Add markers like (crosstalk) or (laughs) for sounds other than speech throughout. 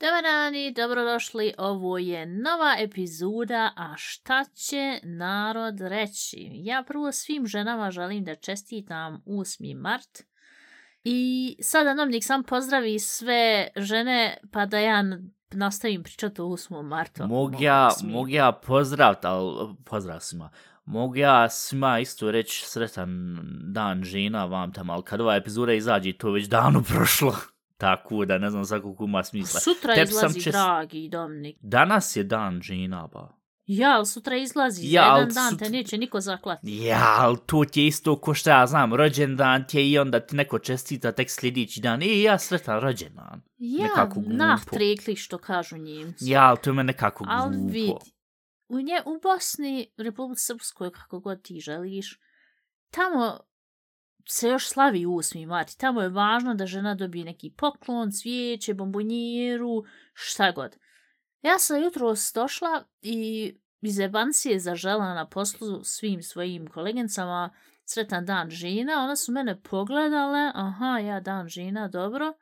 Dobar dan i dobrodošli, ovo je nova epizoda, a šta će narod reći? Ja prvo svim ženama želim da čestitam 8. mart. I sada namnik sam pozdravi sve žene pa da ja nastavim pričati o 8. martu. Mogu ja, mogu ja pozdravit, ali pozdrav svima. Mogu ja svima isto reći sretan dan žena vam tamo, ali kad ova epizoda izađe, to već davno (laughs) prošlo. Tako da ne znam za kako ima smisla. Sutra Tebi sam izlazi, čest- dragi Dominik. Danas je dan žena, ba. Ja, ali sutra izlazi, Ja, ali jedan dan sut- te neće niko zaklati. Ja, ali to ti je isto ko što ja znam, rođendan ti je i onda ti neko čestita tek sljedeći dan. I ja sretan rođendan. Ja, Nekako glupo. nahtrekli što kažu njimci. Ja, ali to me nekako Ali glupo. vidi, u, nje, u Bosni, Republike Srpskoj, kako god ti želiš, tamo se još slavi 8. mart. Tamo je važno da žena dobije neki poklon, cvijeće, bombonjeru, šta god. Ja sam jutro došla i iz Ebancije zažela na poslu svim svojim kolegincama sretan dan žena. Ona su mene pogledale, aha, ja dan žena, dobro.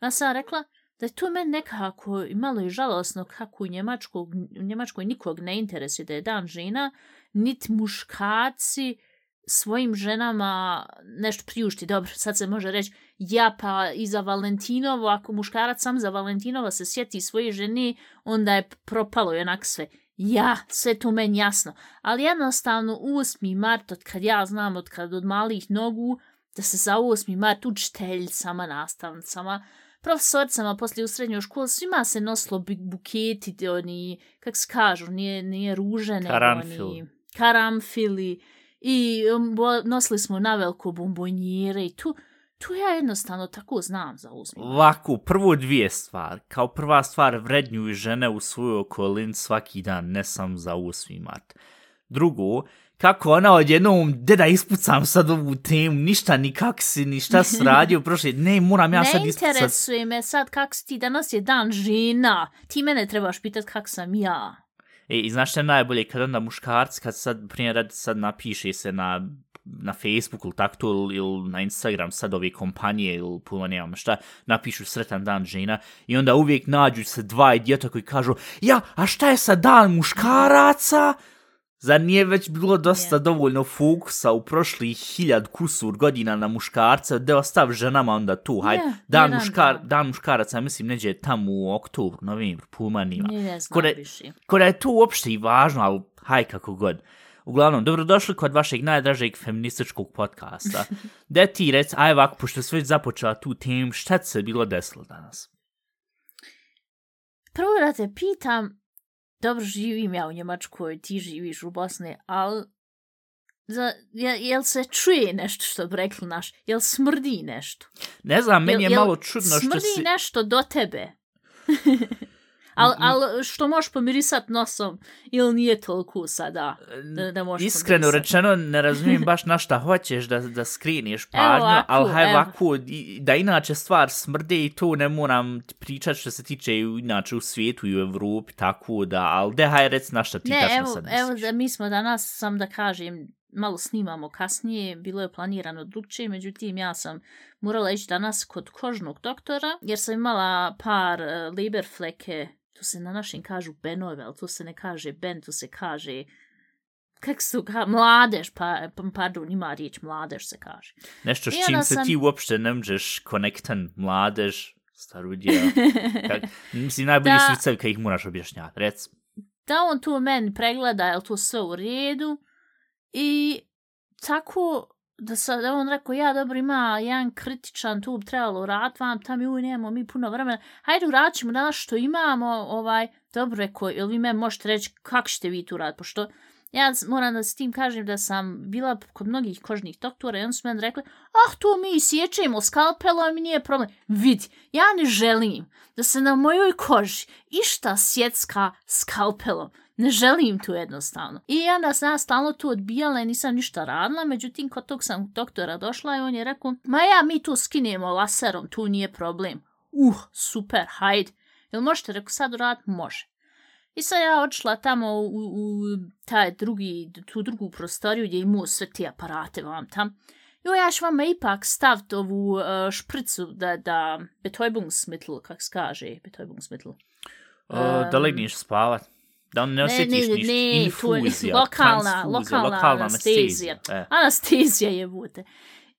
Ja sam rekla da je to meni nekako i malo i žalosno kako u, Njemačkog, u Njemačkoj nikog ne interesuje da je dan žena, niti muškaci svojim ženama nešto priušti. Dobro, sad se može reći, ja pa i za Valentinovo, ako muškarac sam za Valentinova se sjeti svoje žene, onda je propalo i onak sve. Ja, sve to meni jasno. Ali jednostavno 8. mart, od kad ja znam, od kad od malih nogu, da se za 8. mart učiteljicama, nastavnicama, profesorcama poslije u srednjoj školi, svima se nosilo bu- buketi, oni, kak se kažu, nije, nije ruže, nego Karanfil. oni karamfili i um, bo, nosili smo na veliko bombonjere i tu, tu ja jednostavno tako znam za 8. mart. Ovako, prvo dvije stvari. Kao prva stvar, vrednjuju žene u svoju okolin svaki dan, ne sam za 8. mart. Drugo, kako ona odjednom, de da ispucam sad ovu temu, ništa ni kak si, ni šta si (laughs) radio prošle, ne, moram ja ne sad ispucat. interesuje me sad kak si ti, danas je dan žena. Ti mene trebaš pitat kak sam ja. E, i znaš što je najbolje, kad onda muškarci, kad sad, primjer, sad napiše se na na Facebooku ili tako ili, ili na Instagram sad ove kompanije ili puno nemam šta, napišu sretan dan žena i onda uvijek nađu se dva idiota koji kažu ja, a šta je sa dan muškaraca? Zar nije već bilo dosta Je. dovoljno fokusa u prošlih hiljad kusur godina na muškarca, da ostav ženama onda tu, hajde, Je, dan, muškar, dan. dan muškaraca, mislim, neđe tamo u oktobru, novembru, pojma nima. Ne, ne znam Ko da, više. ko da je to uopšte i važno, ali haj kako god. Uglavnom, dobrodošli kod vašeg najdražeg feminističkog podcasta. (laughs) Da ti rec, aj ovako, pošto sve započela tu temu, šta se bilo desilo danas? Prvo da te pitam, dobro živim ja u Njemačkoj, ti živiš u Bosni, ali za, jel, jel se čuje nešto što bi rekli naš? Jel smrdi nešto? Ne znam, meni je Jel- jel malo čudno što smrdi si... nešto do tebe. (laughs) Al, al što možeš pomirisat nosom ili nije toliko sada da, da možeš Iskreno pomirisat? rečeno, ne razumijem baš na šta (laughs) hoćeš da, da skrineš pažnju, ali haj evo. ovako, da inače stvar smrde i to ne moram ti pričat što se tiče inače u svijetu i u Evropi, tako da, ali de haj rec na šta ti Ne, tačno evo, sad evo misliš. da mi smo danas, sam da kažem, malo snimamo kasnije, bilo je planirano drugčije, međutim ja sam morala ići danas kod kožnog doktora, jer sam imala par uh, Leberfleke, tu se na našem kažu benove, ali tu se ne kaže ben, tu se kaže kak su ka, mladež, pa, pa, pardon, ima riječ mladež se kaže. Nešto s čim se sam- ti uopšte ne možeš konektan mladež, starudija. (laughs) Kak, mislim, najbolji Da. su vicevi kad ih moraš objašnjati. Rec. da on tu meni pregleda je to sve u redu i tako da sad on rekao ja dobro ima jedan kritičan tub, trebalo urat vam tam ju nemamo mi puno vremena. Hajde urat ćemo danas što imamo ovaj dobro rekao ili vi me možete reći kako ćete vi tu urat, pošto ja moram da s tim kažem da sam bila kod mnogih kožnih doktora i oni su meni rekli ah to mi sjećemo skalpelom i nije problem. Vidi ja ne želim da se na mojoj koži išta sjecka skalpelom. Ne želim tu jednostavno. I onda sam ja stalno tu odbijala i nisam ništa radila, međutim kod tog sam doktora došla i on je rekao, ma ja mi tu skinemo laserom, tu nije problem. Uh, super, hajde. Jel možete, rekao, sad rad Može. I sad ja odšla tamo u, u taj drugi, tu drugu prostoriju gdje imao sve te aparate vam tam. Jo, ja ću vama ipak staviti ovu uh, špricu da, da Betäubungsmittel, kak se kaže, Betäubungsmittel. Um, da legneš spavat. Da ne osjetiš ne, ništa. ne, to je Infuzija, lokalna, lokalna, lokalna anestezija. E. Anestezija je bute.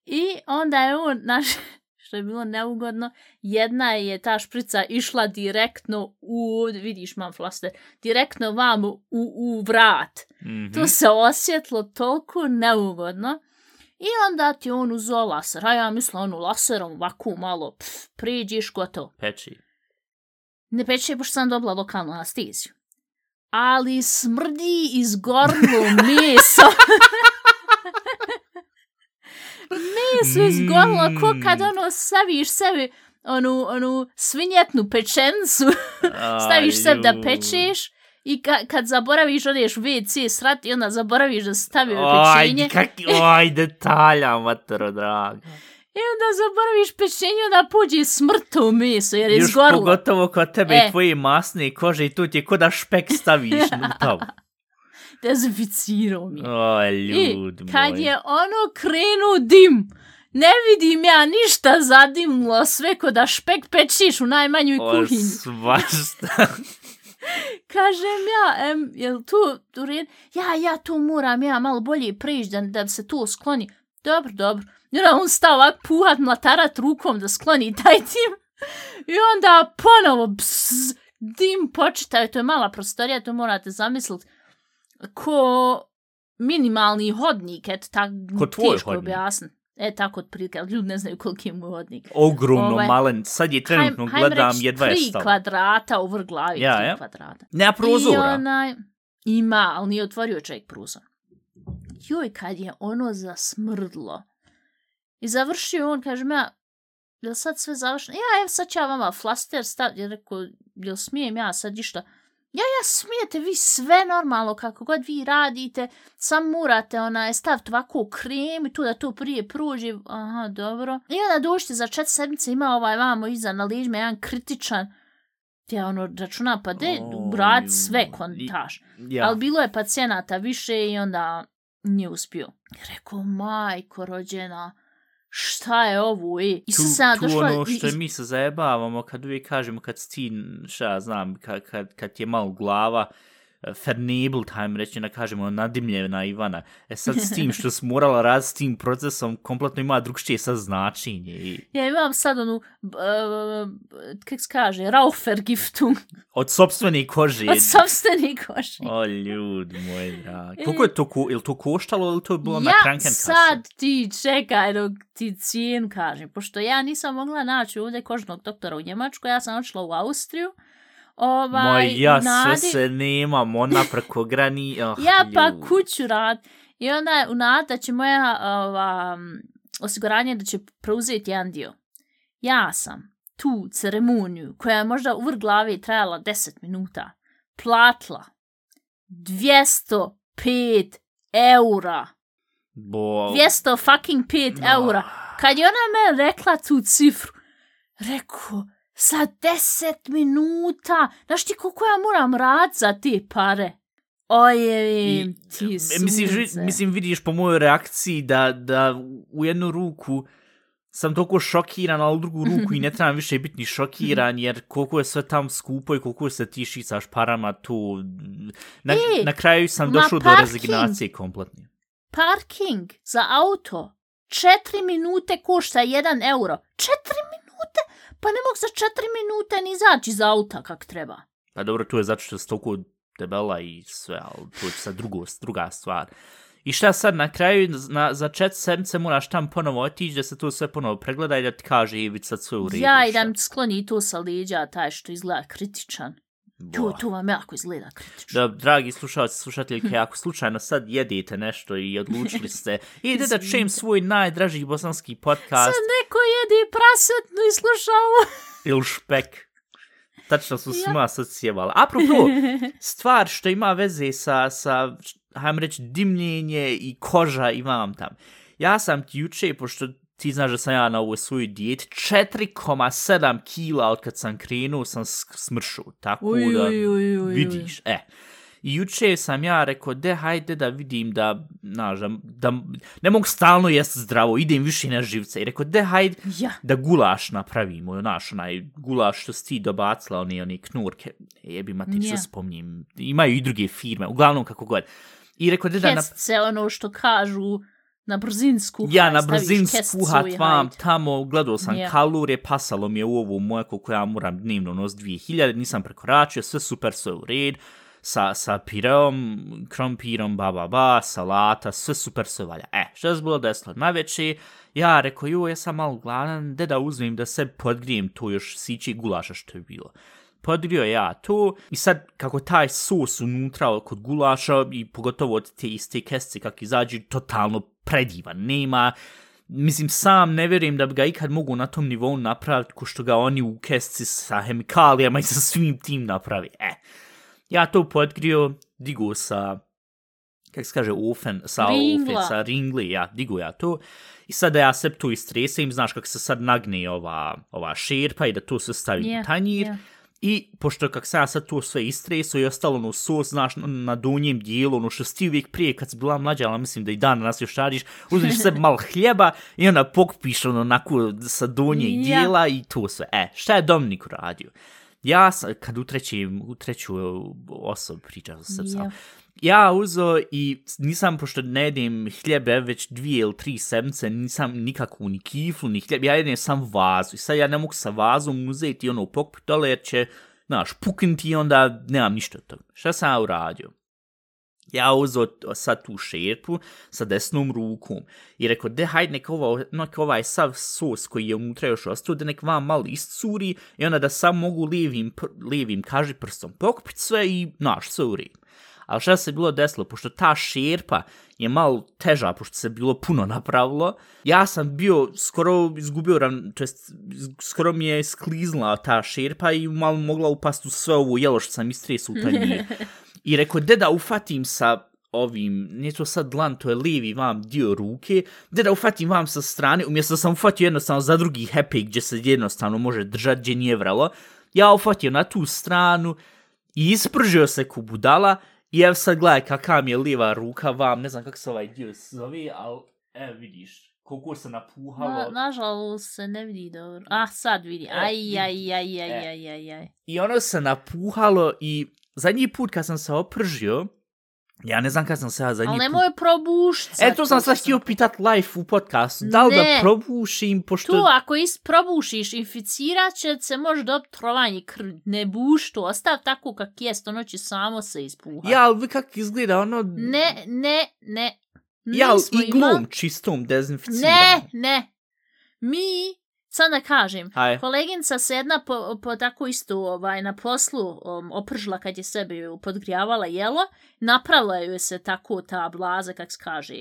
I onda je on, naš, (laughs) što je bilo neugodno, jedna je ta šprica išla direktno u, vidiš mam flaster, direktno vam u, u vrat. Mhm. To se osjetlo toliko neugodno. I onda ti on uzeo laser. A ja mislim, ono, laserom ovako malo, pf, priđiš, gotovo. Peči. Ne peče, pošto sam dobila lokalnu anesteziju. Ali smrdi izgorlo meso. (laughs) meso izgorlo, ko kad ono staviš sebi onu, onu svinjetnu pečencu, (laughs) staviš sebi da pečeš i ka, kad zaboraviš odeš WC srat i onda zaboraviš da stavio pečenje. Oj, kaki, oj, detalja, matero, draga. (laughs) I onda zaboraviš pečenje, onda pođe smrt u meso, jer je Još izgorlo. pogotovo kod tebe E. i tvoje masne kože i tu ti je ko da špek staviš na (laughs) tamo. Dezinficirao mi. je. I ljud kad moj. je ono krenuo dim, ne vidim ja ništa zadimlo, sve ko da špek pečiš u najmanjoj O, kuhinji. svašta. (laughs) Kažem ja, em, jel tu, tu red? Ja, ja tu moram ja malo bolje prići da, da se to skloni. Dobro, dobro. I onda on stao ovak puhat, mlatarat rukom da skloni taj dim. I onda ponovo bzz, dim počitaju. To je mala prostorija, to morate zamisliti. Ko minimalni hodnik, eto tako teško hodnik. objasniti. E, tako otprilike, ali ljudi ne znaju koliki je moj hodnik. Ogromno, Ovaj, malen. Sad je trenutno Hajm- hajm gledam reći jedva je tri stalo. kvadrata u vrglavi, Ja, tri ja. kvadrata. Nema I prozora. onaj, ima, ali nije otvorio čovjek pruzor. Joj, kad je ono zasmrdlo. I završio on, kažem ja, jel sad sve završeno? Ja, evo sad ću ja vama flaster staviti. Ja rekao, jel smijem ja sad išta? Ja, ja, smijete vi sve normalno, kako god vi radite, sam morate onaj, staviti ovako krem i tu da to prije prođe. Aha, dobro. I onda došli za četiri sedmice, ima ovaj vamo iza na leđima jedan kritičan, ja ono računa, pa de, rad sve kontaš. Ja. Ali bilo je pacijenata više i onda nije uspio. Rekao, majko rođena, šta je ovo, e? I tu, sad sam tu došla... ono što i- mi se zajebavamo kad uvijek kažemo kad si ti, šta znam, kad, kad, kad je malo glava fernibl time reći, da kažemo nadimljena Ivana. E sad s tim što si morala raditi s tim procesom, kompletno ima drugčije sad značenje. I Ja imam sad onu, b- kak se kaže, Raufer giftung od sobstvene kože. od sobstveni koši. O, ljud moj dragi. Koliko je to, ko, je to koštalo ili to je bilo na ja Krankenkasse? sad ti čekaj dok ti cijenu kažem, pošto ja nisam mogla naći ovdje kožnog doktora u Njemačkoj, ja sam odšla u Austriju. Ovaj, Moj, ja nadi- sve se nemam, ona preko (laughs) grani. Oh, ja pa ljud. kuću rad. I onda je u nadi da će moja ova, osiguranje da će preuzeti jedan dio. Ja sam tu ceremoniju, koja je možda u vrh glave trajala 10 minuta, platila 205 eura. Bo... 200 fucking 5 eura. Kad je ona me rekla tu cifru, rekao, za 10 minuta, znaš ti koliko ja moram rad za te pare? Oje, ti e, mislim, sunce. mislim, vidiš po mojoj reakciji da, da u jednu ruku sam toliko šokiran, ali u drugu (laughs) ruku i ne trebam više biti ni šokiran, jer koliko je sve tam skupo i koliko se ti šicaš parama tu. Na, E, na kraju sam došao do rezignacije kompletne. Parking za auto, 4 minute košta 1 euro. 4 minute? Pa ne mogu za 4 minute ni izaći iz auta kak treba. Pa dobro, tu je zato što si toliko debela i sve, ali to je sad drugo, druga stvar. I šta sad na kraju, na, za čet sedmice moraš tam ponovo otići da se to sve ponovo pregleda i da ti kaže i sad sve u redu. Ja i šta. da mi skloni to sa leđa, taj što izgleda kritičan. Boh. to vam jako izgleda kritično. Da, dragi slušalci, slušateljke, ako slučajno sad jedete nešto i odlučili ste, (laughs) idete da čujem svoj najdraži bosanski podcast Sad neko jede prasetnu i sluša ovo. (laughs) ili špek. Tačno su svima sad sjevali. Apropo, (laughs) stvar što ima veze sa, sa hajmo reći, dimljenje i koža i vam tam. Ja sam ti juče, pošto ti znaš da sam ja na ovoj svojoj dijeti 4,7 kila od kad sam krenuo sam smršao. Tako Uj, da uj, uj, uj, uj. vidiš. E. I juče sam ja rekao, de hajde da vidim da, znaš, da, da ne mogu stalno jest zdravo, idem više na živce. I rekao, de hajde Ja. da gulaš napravimo, znaš, onaj gulaš što si ti dobacila, one, one knurke, jebi ma ti Ja. spomnim, imaju i druge firme, uglavnom kako god. I rekao, de da, na, Kestice, ono što kažu na brzin skuhaj. ja na staviš brzin kesticu skuhat i vam tamo, gledao sam Ja. kalorije, pasalo mi je u ovu moje koliko ja moram dnevno nos 2000, nisam prekoračio, sve super, sve u red, sa, sa pireom, krompirom, ba, ba, ba, salata, sve super, sve valja. E, što je bilo desilo na veće, ja rekao, jo, ja sam malo gladan, de da uzmem da se podgrijem to još sići gulaša što je bilo. Podgrio ja to i sad kako taj sos unutra kod gulaša i pogotovo od te iste kestice kak izađe totalno predivan. Nema, mislim sam ne vjerujem da bi ga ikad mogu na tom nivou napraviti ko što ga oni u kestici sa hemikalijama i sa svim tim napravi. E, ja to podgrio, digu sa kak se kaže, ofen, sa Ringla. ofen, sa ringli, ja, digu ja to. I sad da ja se tu istresem, znaš kako se sad nagne ova, ova šerpa i da to sve stavim Je, u tanjir. je. I pošto kak sam ja sad to sve istreso i ostalo ono sos, znaš, na- na donjem dijelu, ono što ti uvijek prije kad si bila mlađa, ali mislim da i dan nas još radiš, uzmeš sebi (laughs) malo hljeba i onda pokpiš ono onako sa donjeg Ja. dijela i to sve. E, šta je Dominik uradio? Ja sam, kad u, trećim, u treću osobu pričao sa sam, Ja ja uzo i nisam, pošto ne jedem hljebe već dvije ili tri semce, nisam nikakvu ni kiflu, ni hljeb, ja jedem sam vazu. I sad ja ne mogu sa vazom uzeti ono pokupit dole jer će, znaš, puknuti i onda nemam ništa od toga. Šta sam ja uradio? Ja uzo sad tu šerpu sa desnom rukom i rekao, de hajde nek, ovo, nek ovaj sav sos koji je unutra još ostao, da nek vam malo iscuri i onda da sam mogu lijevim, lijevim kaži prstom pokupit sve i, znaš, sve u redu. Ali šta se bilo desilo, pošto ta šerpa je malo teža, pošto se bilo puno napravilo, ja sam bio skoro izgubio, ravn, to jest skoro mi je skliznula ta šerpa i malo mogla upast u sve ovo jelo što sam istresao u tanjir. (laughs) I rekao, de da ufatim sa ovim, nije to sad dlan, to je lijevi vam dio ruke, de da ufatim vam sa strane, umjesto da sam ufatio jednostavno za drugi happy gdje se jednostavno može držati, gdje nije vrelo, ja ufatio na tu stranu i ispržio se ku budala i evo sad gledaj kakva mi je lijeva ruka vam, ne znam kako se ovaj dio zove, ali evo vidiš, koliko se napuhalo. Na, nažalost se ne vidi dobro. Ah, sad vidi. E, Aj, aj, aj, aj, E. aj, aj, aj. I ono se napuhalo i zadnji put kad sam se opržio, ja ne znam kad sam se ja zadnji Ali nemoj probušt E, to sam sad htio pitat live u podcastu. Da li da Ne. probušim, pošto... Tu, ako is probušiš, inficirat će se, može dobiti trovanje krvi. Ne buš to, ostav tako kak jest, ono će samo se ispuha. Ja, ali vi kako izgleda, ono... Ne, ne, ne. Ja, ali Nismo iglom imali- čistom dezinficirano. Ne, ne. Mi, sad da kažem, Aj. koleginca se jedna po, po tako isto ovaj, na poslu um, opržila kad je sebi podgrijavala jelo, napravila joj se tako ta blaza, kak se kaže,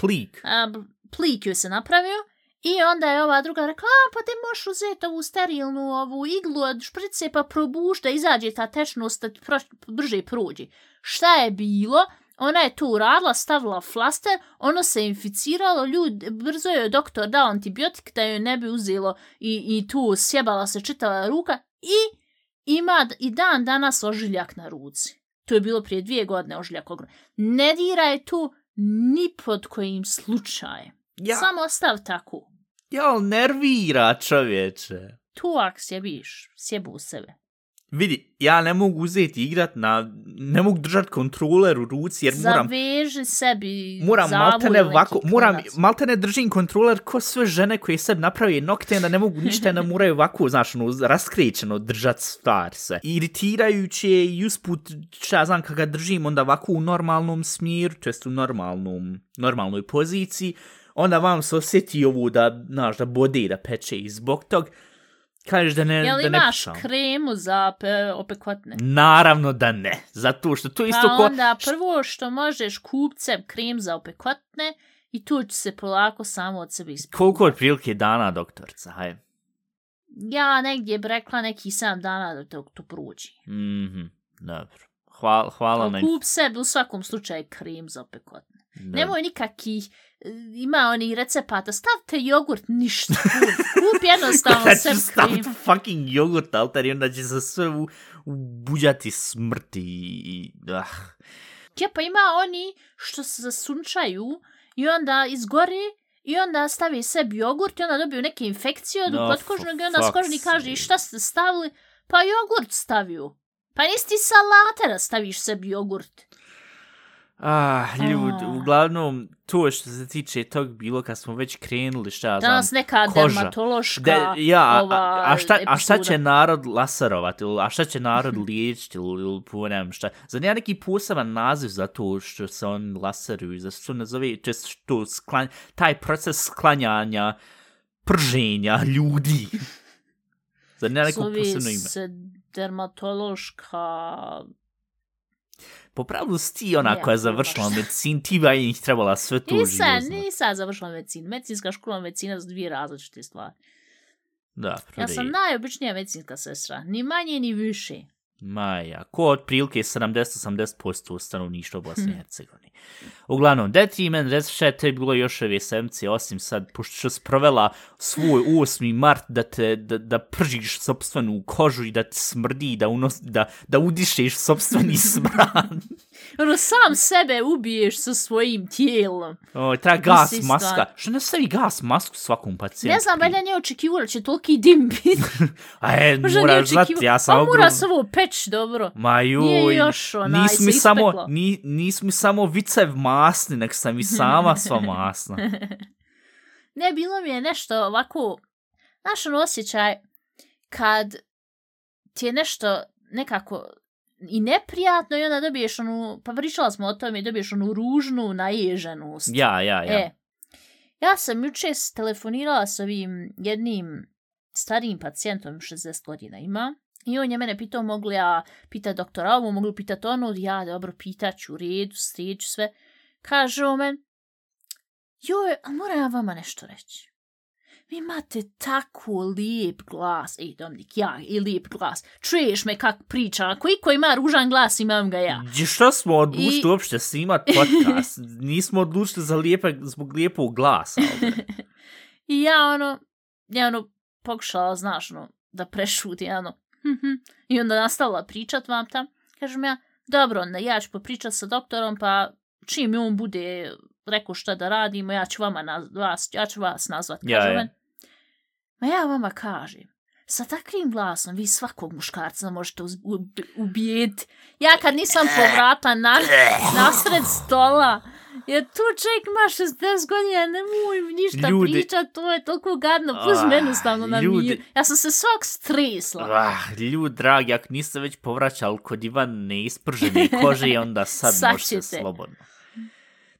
Plik. a, plik joj se napravio i onda je ova druga rekla, a pa te možeš uzeti ovu sterilnu ovu iglu od šprice pa probuš da izađe ta tečnost da ti brže prođe. Šta je bilo? Ona je to uradila, stavila flaster, ono se inficiralo, ljud, brzo je doktor dao antibiotik da joj ne bi uzelo i, i tu sjebala se čitava ruka i ima i dan danas ožiljak na ruci. To je bilo prije dvije godine ožiljak ogroman. Ne diraj tu ni pod kojim slučajem. Ja, Samo ostav tako. ja, nervira čovječe. Tu ak sjebiš, sjebu u sebe. Vidi, ja ne mogu uzeti igrat na... Ne mogu držat kontroler u ruci jer moram... Zaveži sebi Moram maltene ovako, moram, maltene držim kontroler ko sve žene koje sebi napravi nokte, da ne mogu ništa, da moraju ovako, znaš, ono, raskrećeno držat stvar se. Iritirajuće je i usput, šta znam, kad ga držim, onda ovako u normalnom smjeru, to jest u normalnom, normalnoj poziciji, onda vam se osjeti ovo da, znaš, da bode i da peče i zbog tog, kažeš da ne, Jel da ne imaš pišam. kremu za pe, opekotne? Naravno da ne, zato što to isto Pa ko... onda prvo što možeš kupcem krem za opekotne i tu će se polako samo od sebe ispuhati. Koliko od prilike dana, doktorca, haj? Ja negdje bi rekla neki 7 dana da to, to prođe. Mhm, dobro. Hvala, hvala na... Kup sebi u svakom slučaju krem za opekotne. Da. Nemoj nikakih, ima oni recepata, stavite jogurt, ništa. Kup, kup jednostavno sem staviti krim. fucking jogurt altar i onda će se sve u, ubuđati smrti i... Ah. Ja, pa ima oni što se zasunčaju i onda izgore i onda stavi sebi jogurt i onda dobiju neke infekcije od No, no, potkožnog i onda skožni kaže sake. "I šta ste stavili? Pa jogurt stavio. Pa nisi ti salate da staviš sebi jogurt. Ah, ljud, Ah. uglavnom, to što se tiče tog bilo kad smo već krenuli, šta ja znam, Danas neka koža. dermatološka Da, ja, ova a, a, šta, a šta epizoda. će narod laserovati, ili, a šta će narod (laughs) liječiti, ili, ili ponem šta. Zar nema neki poseban naziv za to što se on laseruju, za što ne zove, čest što sklan, taj proces sklanjanja prženja ljudi. (laughs) Zar nema neko Zove posebno ime? se dermatološka... Po pravilu si ti ona Ne, koja je baš. završila medicin, ti ba njih trebala sve Nisam, živo znati. nisam završila medicinu. Medicinska škola medicina su dvije različite stvari. Da, Ja prodej. sam najobičnija medicinska sestra. Ni manje, ni više. Maja, ko otprilike 70-80% stanovništva Bosne Hm. i Hercegovine. Uglavnom, da ti men reci šta je te bilo još ove sedmice, osim sad, pošto što si provela svoj 8. mart da te, da, da pržiš sobstvenu kožu i da ti smrdi, da, unos, da, da udišeš sobstveni (laughs) smrad. Ono, sam sebe ubiješ sa svojim tijelom. o, ta gas Mislim, maska. stvarno. Što ne stavi gas masku svakom pacijentu? Ne znam, valjda nije očekivao da će toliki dim biti. (laughs) A e, Možda moraš znati, očekivao. ja sam Pa mora se ovo peć dobro. Ma joj, Nije još onaj nis mi samo, ni, nis mi samo vicev masni, nek sam i sama sva (laughs) masna. (laughs) Ne, bilo mi je nešto ovako, znaš ono osjećaj kad ti je nešto nekako i neprijatno i onda dobiješ onu, pa pričala smo o tome, i dobiješ onu ružnu naježenost. Ja, ja, ja. E, ja sam juče telefonirala s ovim jednim starijim pacijentom, 60 godina ima, i on je mene pitao mogu li ja pitati doktora ovo, mogu li pitati ono, ja dobro pitaću, u redu, sreću sve. Kaže on men, joj, a moram ja vama nešto reći. Vi imate tako lijep glas. Ej, Dominik, ja i lijep glas. Čuješ me kak priča. Ako iko ima ružan glas, imam ga ja. Gdje što smo odlučili I- uopšte snimat podcast? (laughs) Nismo odlučili za lijepe, zbog lijepog glasa. (laughs) I ja ono, ja ono, pokušala, znaš, ono, da prešuti, ono, mhm. i onda nastavila pričat vam tam. Kažem ja, dobro, onda ja ću popričat sa doktorom, pa čim on bude rekao šta da radimo, ja ću vama naz vas, ja ću vas nazvat. Ja, Kaže ja. Ma ja vama kažem, sa takvim glasom vi svakog muškarca možete ubijeti. Ja kad nisam povrata na, nasred stola, jer tu čovjek ima 60 godina, nemoj ništa Ljudi- pričat, to je toliko gadno, plus Ah, meni stavno na ljudi- mir. Ja sam se svak stresla. Ah, ljud dragi, ako niste već povraćali kod Ivan neispržene kože, onda sad, Sad možete slobodno.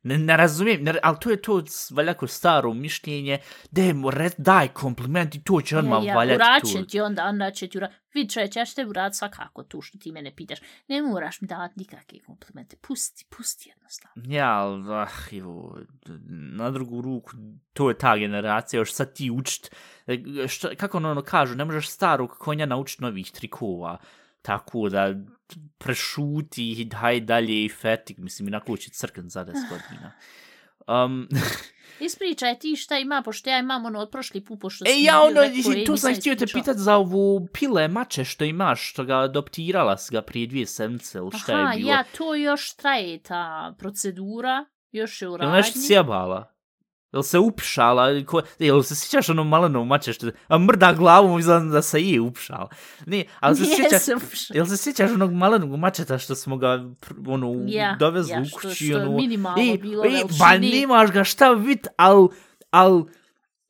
Ne, ne razumijem, ne, ali to je to valjako staro mišljenje, daj, mu re, daj kompliment i to će odmah ja, ja, valjati uraćem tu. ti onda, onda će ti uraditi. Vidi čovječ, ja ću tebi uraditi svakako tu što ti mene pitaš. Ne moraš mi davati nikakve komplimente. Pusti, pusti jednostavno. Ja, ali, ah, evo, na drugu ruku, to je ta generacija, još sad ti učit, e, šta, kako ono, ono kažu, ne možeš starog konja naučiti novih trikova, tako da prešuti i daj dalje i fetik, mislim, inako će crkn za 10 godina. Um, (laughs) Ispričaj ti šta ima, pošto ja imam ono od prošli put, pošto e, ja ono, rekao, to sam htio te pitat za ovu pile mače što imaš, što ga adoptirala si ga prije dvije sedmice, ili šta Aha, je bilo? ja, to još traje ta procedura, još je u radnji. nešto sjebala? Jel se upšala? Ko, jel se sjećaš ono maleno mače što... A mrda glavom izgleda da se je upšala. Ne, ali se sjećaš... se. Jel se sjećaš onog malenog mačeta što smo ga ono, Ja, dovezli ja, u što- kući? što je ono, minimalno e, bilo veličine. Ba nemaš ga šta vid, al... al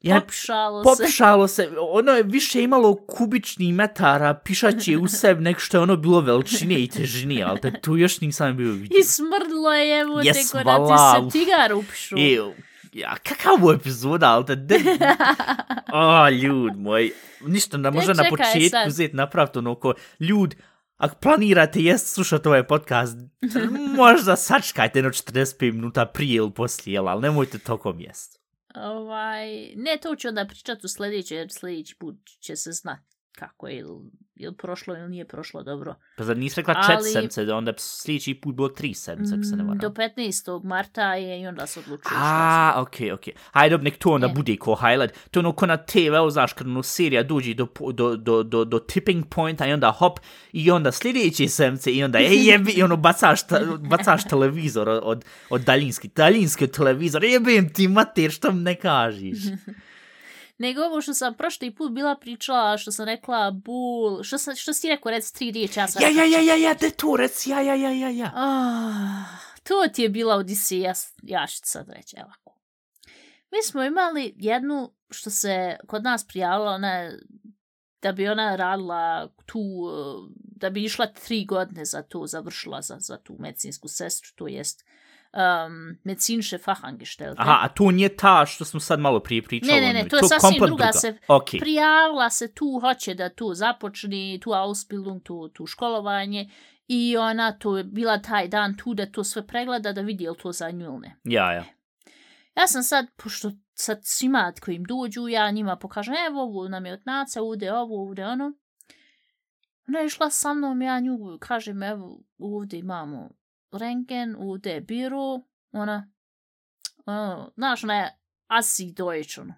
ja, Popšalo se. popšalo se. Ono je više imalo kubični metara pišaće u sebi nek što je ono bilo veličine i težine, ali te tu još nisam bio vidio. I smrdlo je, evo Jes, te ko da vala, ti uf. se tigar upšu. E, ja, kakav epizoda, ali te... De... (laughs) o, ljud moj. Ništa, da možda na početku uzeti napraviti ono ko... Ljud, ako planirate jest slušati ovaj podcast, (laughs) možda sačkajte jedno 45 minuta prije ili poslije, ali nemojte tokom jest. Ovaj, ne, to ću onda pričat u sljedeći, jer sljedeći put će se znat. Kako je, ili, ili prošlo ili nije prošlo dobro. Pa zar nisi rekla Ali- sedmice, da onda sljedeći put bilo tri sedmice, ako se ne Mm, varam. Do 15. marta je i onda se odlučuje A, okej, okej. Hajde, nek to onda E. bude ko highlight. To je ono ko na TV, znaš, kad ono serija dođe do, do, do, do, do tipping pointa i onda hop, i onda sljedeće semce i onda ej (laughs) jebi, i ono bacaš, ta, bacaš televizor od, od, od daljinski, daljinski televizor, jebim ti mater, što mi ne kažiš. (laughs) Nego ovo što sam prošli put bila pričala, što sam rekla, bul, što, sam, što si rekao, rec tri riječi, ja sam Ja, ja, ja, ja, ja, de to rec, ja, ja, ja, ja, ja. Ah, to ti je bila Odiseja, ja, ja ću sad reći, evo. Mi smo imali jednu što se kod nas prijavila, ona da bi ona radila tu, uh, da bi išla tri godine za to, završila za, za tu medicinsku sestru, to jest um, medizinische Fachangestellte. Aha, a to nije ta što smo sad malo prije pričali. Ne, ne, ne, to je sasvim komplet druga druga. se Okej. prijavila se tu, hoće da tu započne, tu Ausbildung, tu, tu školovanje i ona tu je bila taj dan tu da to sve pregleda da vidi je to za nju ili ne. Ja, ja. Ja sam sad, pošto sad svima koji im dođu, ja njima pokažem, evo, ovo nam je od naca, ovdje ovo, ovdje ono. Ona je išla sa mnom, ja nju kažem, evo, ovdje imamo rengen, ovdje je biro, ona, ono, znaš, ona je asi Deutsch, ono.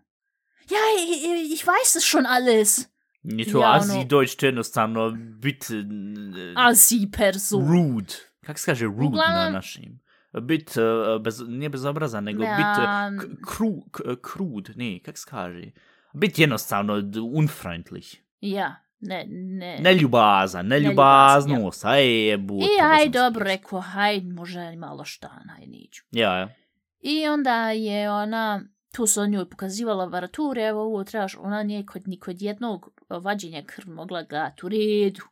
Ja, ich, ich weiß es schon alles. Nije to Ja, Azi ono- Deutsch, to je jednostavno bit uh, Asi person. rude. Kako se kaže rude na Uglavnom- našim? Bit, uh, bez, nije bezobrazan, nego Ja, bit uh, k- kru, k, krud, ne, kako se kaže? Bit jednostavno d- unfreundlich. Ja, ne, ne. Neljubazan, neljubaznost, aj jebut. I aj, dobro, rekao, haj, može malo šta, haj, neću. Ja, ja. I onda je ona, tu su on njoj pokazivala lavature, evo ovo trebaš, ona nije kod, ni kod jednog vađenja krv mogla gledati u redu.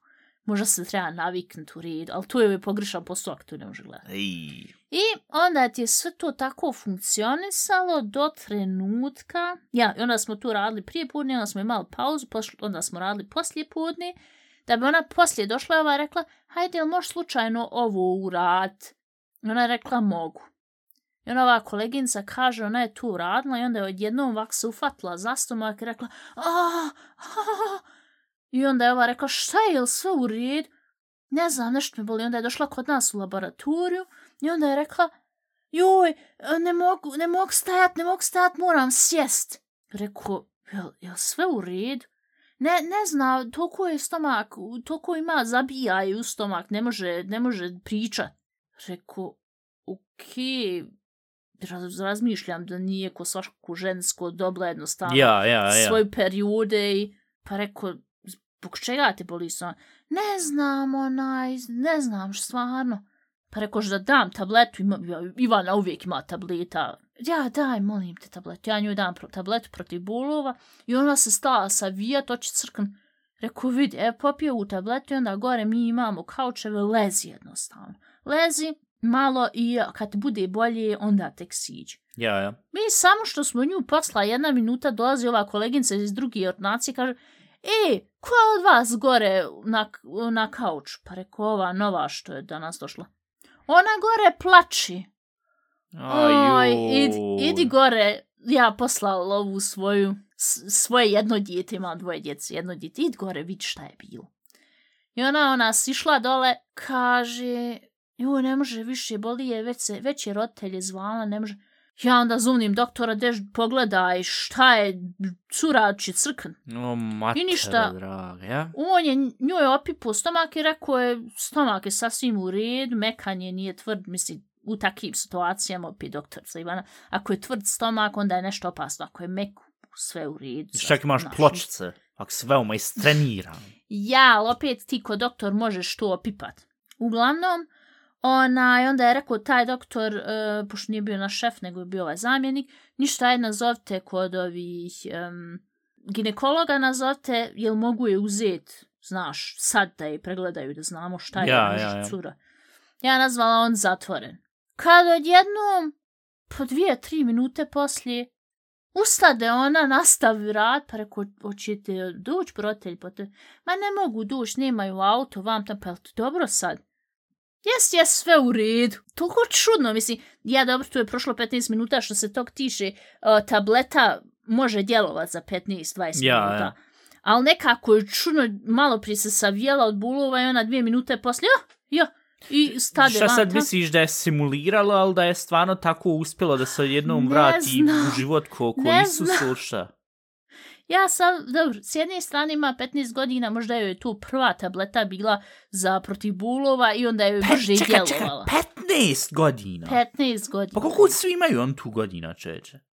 Možda se treba naviknuti u redu, ali tu je pogrešan postupak, tu ne može gledati. Ej. I onda ti je sve to tako funkcionisalo do trenutka, ja, i onda smo tu radili prije podne, onda smo imali pauzu, pošli, onda smo radili poslije podne, da bi ona poslije došla i ova rekla, hajde, jel možeš slučajno ovo urat? I ona je rekla, mogu. I ona ova koleginca kaže, ona je tu radila i onda je odjednom ovak se ufatila za stomak i rekla, a, a, I onda je ova rekla, šta je, jel sve u redu? Ne znam, nešto me boli. Onda je došla kod nas u laboratoriju i onda je rekla, joj, ne mogu, ne mogu stajat, ne mogu stajat, moram sjest. Rekao, jel, jel sve u redu? Ne, ne zna, toliko je stomak, toliko ima zabijaj u stomak, ne može, ne može pričat. Rekao, okej, raz, razmišljam da nije ko svaško žensko dobla jednostavno Ja, ja, ja. svoje periode i pa rekao, zbog čega te boli stvarno? Ne znam, onaj, ne znam, stvarno. Pa rekao da dam tabletu, ima, Ivana uvijek ima tableta. Ja, daj, molim te tabletu. Ja nju dam pro, tabletu protiv bolova i ona se stala savijat, oči crkn. Rekao, vidi, e, popio u tabletu i onda gore mi imamo kaučeve, lezi jednostavno. Lezi malo i kad bude bolje, onda tek siđi. Ja, ja. Mi samo što smo nju posla jedna minuta dolazi ova koleginica iz druge ordinacije kaže E, ko je od vas gore na, na kauč? Pa rekao ova nova što je danas došla. Ona gore plači. Oj, idi, idi gore. Ja poslala ovu svoju, svoje jedno dijete, ima dvoje djece, jedno dijete. Idi gore, vidi šta je bilo. I ona, ona sišla dole, kaže, joj, ne može više, boli je, već, se, već je roditelje zvala, ne može. Ja onda zumnim doktora, deš pogledaj šta je curači crkn. O, mater, I ništa. draga, ja? On je njoj opipo stomak i rekao je stomak je sasvim u redu, mekanje nije tvrd, misli, u takvim situacijama, opet doktorica Ivana, ako je tvrd stomak, onda je nešto opasno, ako je mek, sve u redu. Čak imaš Znaš, pločice, ako sve veoma istreniran. Ja, ali opet ti ko doktor možeš to opipat. Uglavnom, ona, i onda je rekao taj doktor, uh, pošto nije bio naš šef, nego je bio ovaj zamjenik, ništa je nazovite kod ovih um, ginekologa nazovite, jel mogu je uzet, znaš, sad da je pregledaju da znamo šta je Ja, ja, ja. cura. Ja nazvala on zatvoren. Kad odjednom, po dvije, tri minute poslije, ustade ona, nastavi rad, pa rekao, hoćete doći brotelj, pa te, ma ne mogu doći, nemaju auto, vam tam, pa dobro sad? Jes, jes, sve u redu. Toliko čudno, mislim, ja dobro, tu je prošlo 15 minuta što se tog tiše, uh, tableta može djelovat za 15-20 Ja, minuta. ja. ali nekako je čudno, malo prije se savijela od bulova i ona dvije minute poslije, ja, ja, i stade Šta sad misliš da je simuliralo, ali da je stvarno tako uspjelo da se jednom Ne vrati znam. u život ko, ko Ne Isus znam. Ja sam, dobro, s jedne strane ima 15 godina, možda joj je tu prva tableta bila za protiv bulova i onda je brže djelovala. 15 godina? 15 godina. Pa koliko svi imaju on tu godina, čeče?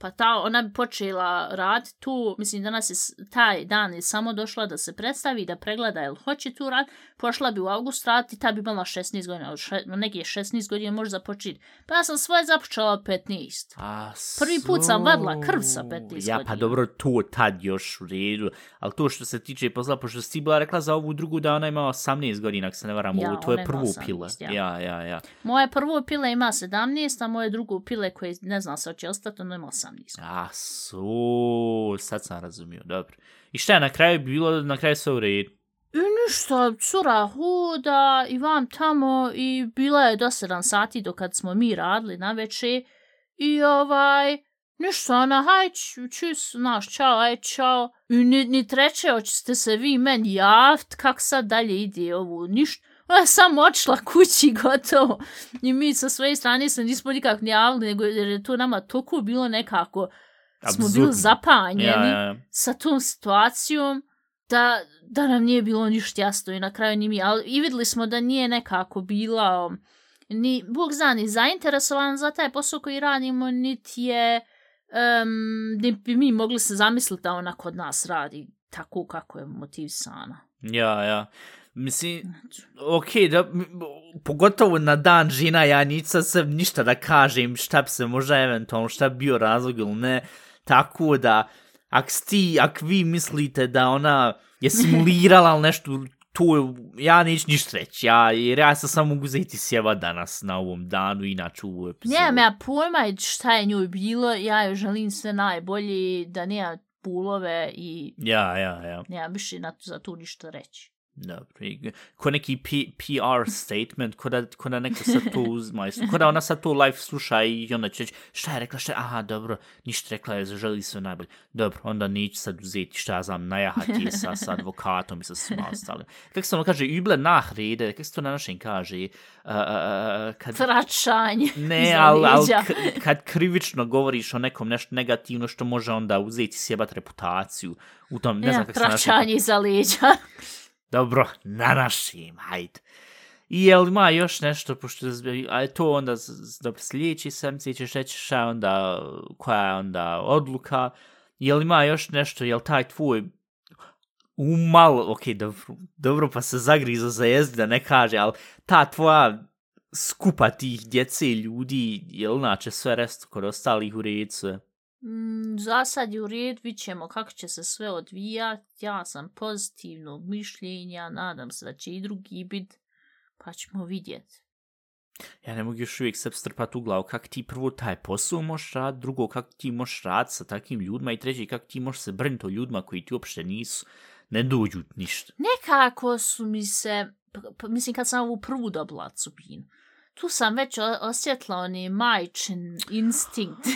Pa ta, ona bi počela rad tu, mislim danas je taj dan je samo došla da se predstavi, da pregleda jel hoće tu rad, pošla bi u august raditi, ta bi imala 16 godina, od še, neki je 16 godina može započeti. Pa ja sam svoje započela od 15. A, Prvi put sam vadila krv sa 15 Ja, pa godina. dobro, to tad još u redu. Ali to što se tiče posla, pošto si bila rekla za ovu drugu da ona ima 18 godina, ako se ne varam, Ja, ovo tvoje 18, pile. ja. Ja, ja, ja. Moje prvo pile ima 17, a moje drugo pile koje ne znam se hoće ostati, ono ima 18. A, su, sad sam razumio, dobro. I šta je na kraju bilo, na kraju sve u redu? I ništa, cura huda i vam tamo i bila je do 7 sati do kad smo mi radili na veče i ovaj, ništa, ona, haj, čus, naš, čao, aj, čao. I ni, ni treće, hoćete se vi meni javt, kak sad dalje ide ovu, ništa. Ona je samo odšla kući, (laughs) gotovo. I mi sa svoje strane se nismo nikak ni javili, nego jer je to nama toliko bilo nekako, smo bili zapanjeni Ja, ja, ja. sa tom situacijom da, da nam nije bilo ništa jasno i na kraju ni mi, ali i videli smo da nije nekako bila um, ni, Bog zna, ni zainteresovan za taj posao koji radimo, niti je um, ni bi mi mogli se zamisliti da ona kod nas radi tako kako je motivisana. Ja, ja. Mislim, okej, da, m- pogotovo na dan žena, ja nisam se ništa da kažem šta bi se možda eventualno, šta bi bio razlog ili ne, tako da, ak ti, ak vi mislite da ona je (laughs) simulirala ili nešto, to ja neću ništa reći, ja, jer ja se samo mogu zeti sjeva danas na ovom danu, inače u ovu epizodu. Nemam ja pojma šta je njoj bilo, ja joj želim sve najbolje, da nema pulove i Ja, ja, ja. nemam više na, za tu ništa reći. Dobro, i ko neki P PR statement, ko da, ko da neko sad to uzma, ko da ona sad to live sluša i onda će reći, šta je rekla, šta je, aha, dobro, ništa rekla je, želi sve najbolje. Dobro, onda neću sad uzeti, šta ja znam, najahati je sa, sa advokatom i sa svima ostalim. Kako se ono kaže, üble nachrede, kako se to na našem kaže, uh, uh, uh, kad... Tračanje. Ne, ali al, kad krivično govoriš o nekom nešto negativno što može onda uzeti sjebat reputaciju u tom, ne Ja, znam kako se na našem tračanje iza leđa. Dobro, na našim, hajde. I jel ima još nešto, pošto, a je to onda, dobro, sljedeći sam, ćeš reći šta je onda, koja je onda odluka, jel ima još nešto, jel taj tvoj umalo, ok, dobro, dobro pa se zagrizo za jezdi da ne kaže, ali ta tvoja skupa tih djece i ljudi, jel inače sve resto kod ostalih u redu sve? Mm, za sad je u red, vidit ćemo kako će se sve odvijati. Ja sam pozitivnog mišljenja, nadam se da će i drugi bit, pa ćemo vidjeti. Ja ne mogu još uvijek se strpati u glavu kak ti prvo taj posao možeš rad, drugo kak ti možeš rad sa takvim ljudima i treći kak ti možeš se brniti o ljudima koji ti uopšte nisu, ne dođu ništa. Nekako su mi se, mislim kad sam ovu prvu dobila cupinu, tu sam već osjetila onaj majčin instinkt.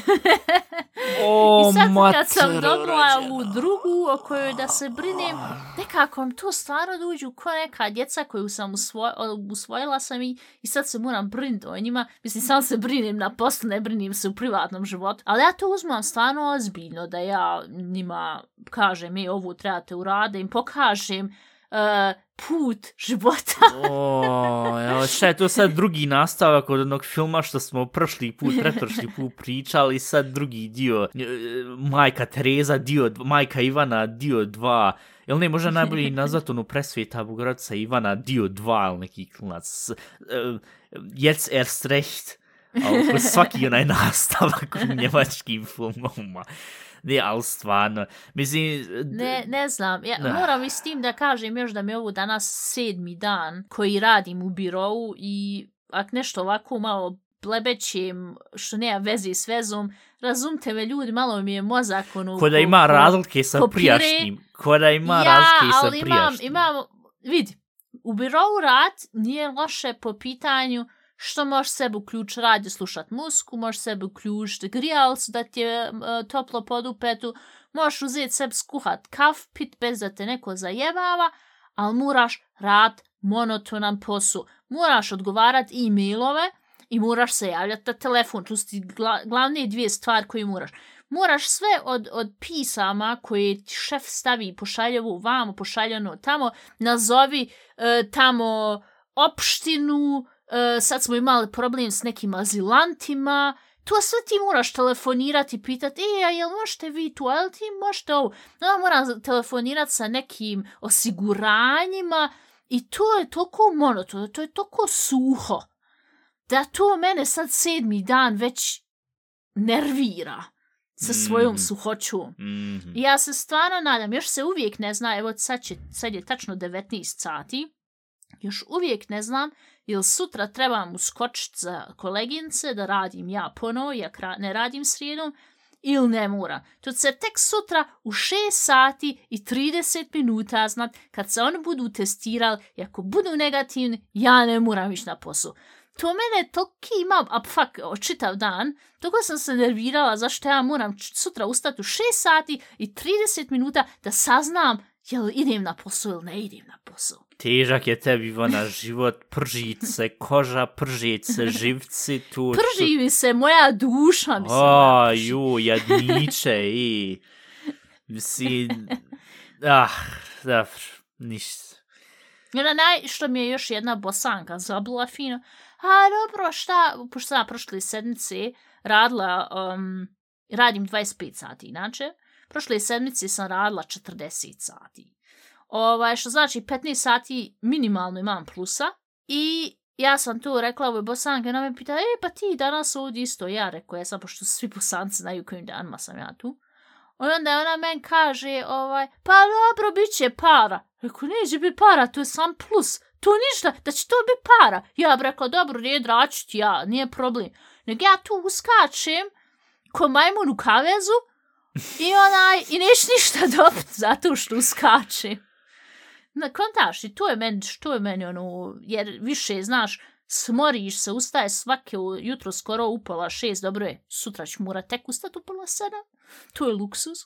O, (laughs) I sad kad sam dobila ovu drugu o kojoj da se brinem, nekako mi to stvarno dođu ko neka djeca koju sam usvoj, usvojila sam i, i sad se moram brinuti o njima. Mislim, sam se brinem na poslu, ne brinim se u privatnom životu. Ali ja to uzmam stvarno ozbiljno da ja njima kažem, e, ovu trebate urade, im pokažem uh, put života. (laughs) O, evo, šta je to sad drugi nastavak od onog filma što smo prošli put, preprošli put pričali, sad drugi dio, e, majka Tereza, dio, majka Ivana, dio 2, Jel ne, možda najbolje i (laughs) nazvat onu presvijeta Bogorodica Ivana, dio 2, ili neki klinac, uh, Jec erst recht, ali svaki onaj nastavak u njemačkim filmovima. Ne, ali stvarno, mislim... Ne, ne znam, ja Da. moram i s tim da kažem još da mi ovo danas sedmi dan koji radim u birovu i ak nešto ovako malo blebećem što nema veze s vezom, razumte me ljudi, malo mi je mozak ono... Ko da ima razlike sa ko pire. prijašnjim. Ko da ima ja, razlike sa ali imam, prijašnjim. imam, vidi, u birovu rad nije loše po pitanju što možeš sebi uključiti radio, slušat musku, možeš sebi uključiti grijalcu da ti je e, toplo pod upetu, možeš uzeti sebi skuhat kaf, pit bez da te neko zajebava, ali moraš rad monotonan posao. Moraš odgovarat e-mailove i moraš se javljati na telefon. Tu su ti gla, glavne dvije stvari koje moraš. Moraš sve od, od pisama koje ti šef stavi pošaljevu vamo, pošaljeno tamo, nazovi e, tamo opštinu, e, sad smo imali problem s nekim azilantima, to sve ti moraš telefonirati i pitati, e, a jel možete vi tu, a jel ti možete ovo? No, moram telefonirati sa nekim osiguranjima i to je toliko monotono, to je toliko suho, da to mene sad sedmi dan već nervira sa svojom mm. suhoćom. Mm -hmm. Ja se stvarno nadam, još se uvijek ne zna, evo sad, će, sad je tačno 19 sati, još uvijek ne znam, ili sutra trebam uskočiti za kolegince da radim ja ponovo, ja ne radim srijedom, ili ne mora. To se tek sutra u 6 sati i 30 minuta znat, kad se oni budu testirali, i ako budu negativni, ja ne moram ići na posao. To mene toki ima, a fuck, čitav dan, toko sam se nervirala zašto ja moram sutra ustati u 6 sati i 30 minuta da saznam jel idem na posao ili ne idem na posao. Težak je tebi, Ivana, život, pržice, koža, pržice, (laughs) živci, tu... Prži mi se moja duša, mislim. O, ju, jadniče, i... Si... Ah, da, ništa. I onda naj, što mi je još jedna bosanka zabila fino, a dobro, šta, pošto sam prošle sedmice radila, um, radim 25 sati, inače, prošle sedmice sam radila 40 sati. Ovaj, što znači 15 sati minimalno imam plusa i ja sam tu rekla ovoj bosanke, ona me pita, e, pa ti danas ovdje isto, ja rekao, ja sam, pošto svi bosanci znaju kojim danima sam ja tu. I onda ona men kaže, ovaj, pa dobro, bit će para. Rekao, neće biti para, to je sam plus to ništa, da će to biti para. Ja bi rekla, dobro, nije draću ti ja, nije problem. Nego ja tu uskačem ko majmun u kavezu i onaj, i neš ništa (laughs) dobit zato što uskačem. Na kontaš, i to je meni, što je meni ono, jer više, znaš, smoriš se, ustaje svake jutro skoro upola šest, dobro je, sutra ću mora tek ustati upola sedam, to je luksus.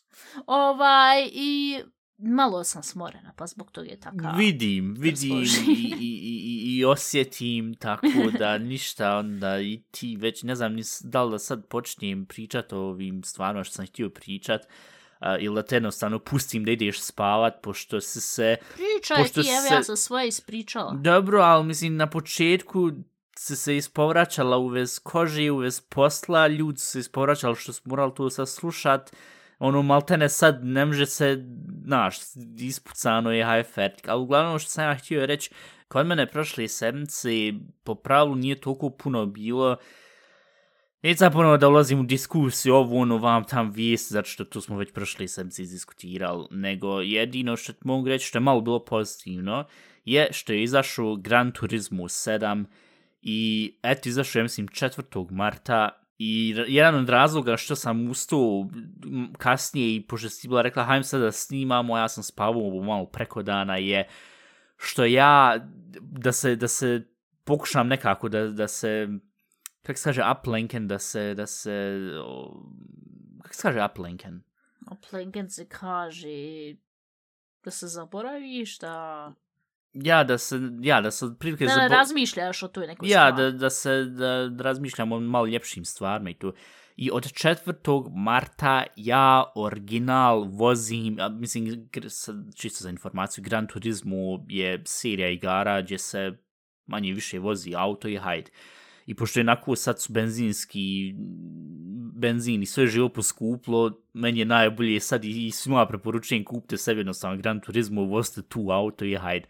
Ovaj, i malo sam smorena, pa zbog toga je tako. Vidim, vidim i, i, i, i osjetim tako da (laughs) ništa onda i ti već ne znam nis, da li da sad počnem pričat o ovim stvarno što sam htio pričat uh, ili da te jednostavno pustim da ideš spavat pošto se se... Pričaj pošto ti, evo ja sam svoje ispričala. Dobro, ali mislim na početku se se ispovraćala u vez kože, u vez posla, ljudi se ispovraćali što smo morali to saslušat, ono maltene sad ne može se, znaš, ispucano je high fertik, ali uglavnom ono što sam ja htio reći, kod mene prošle sedmice po pravilu nije toliko puno bilo, Neće sad ponovo da ulazim u diskusiju ovo, ono, vam tam vijest, zato što tu smo već prošli sedmice izdiskutirali, nego jedino što mogu reći što je malo bilo pozitivno, je što je izašao Gran Turismo 7 i eto izašao, ja mislim, 4. marta I jedan od razloga što sam ustao kasnije i pošto si bila rekla hajmo sad da snimamo, ja sam spavao malo preko dana je što ja da se, da se pokušam nekako da, da se kako se kaže uplinken da se da se kako se kaže uplinken uplinken se kaže da se zaboraviš da Ja, da se, ja, da se prilike... Da ne razmišljaš o toj nekoj ja, stvari. Ja, da, da se, da, da razmišljam o malo ljepšim stvarima i tu. I od 4. marta ja original vozim, mislim, čisto za informaciju, Gran Turismo je serija igara gdje se manje više vozi auto i hajde. I pošto je onako sad su benzinski, benzin i sve živo poskuplo, meni je najbolje sad i, i svima preporučujem kupite sebi jednostavno Gran Turismo, vozite tu auto i hajde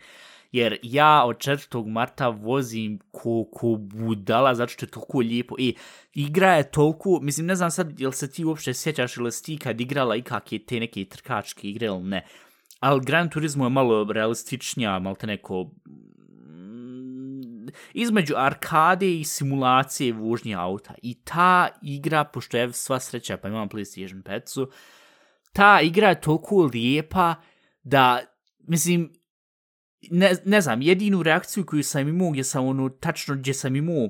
jer ja od 4. marta vozim ko, ko budala, zato što je toliko lijepo. I igra je toliko, mislim, ne znam sad, jel se ti uopšte sjećaš ili si ti kad igrala i kak je te neke trkačke igre ili ne. Ali Gran Turismo je malo realističnija, malo te neko između arkade i simulacije vožnje auta. I ta igra, pošto je sva sreća, pa imam PlayStation 5 ta igra je toliko lijepa da, mislim, ne, ne znam, jedinu reakciju koju sam imao, gdje sam ono, tačno gdje sam imao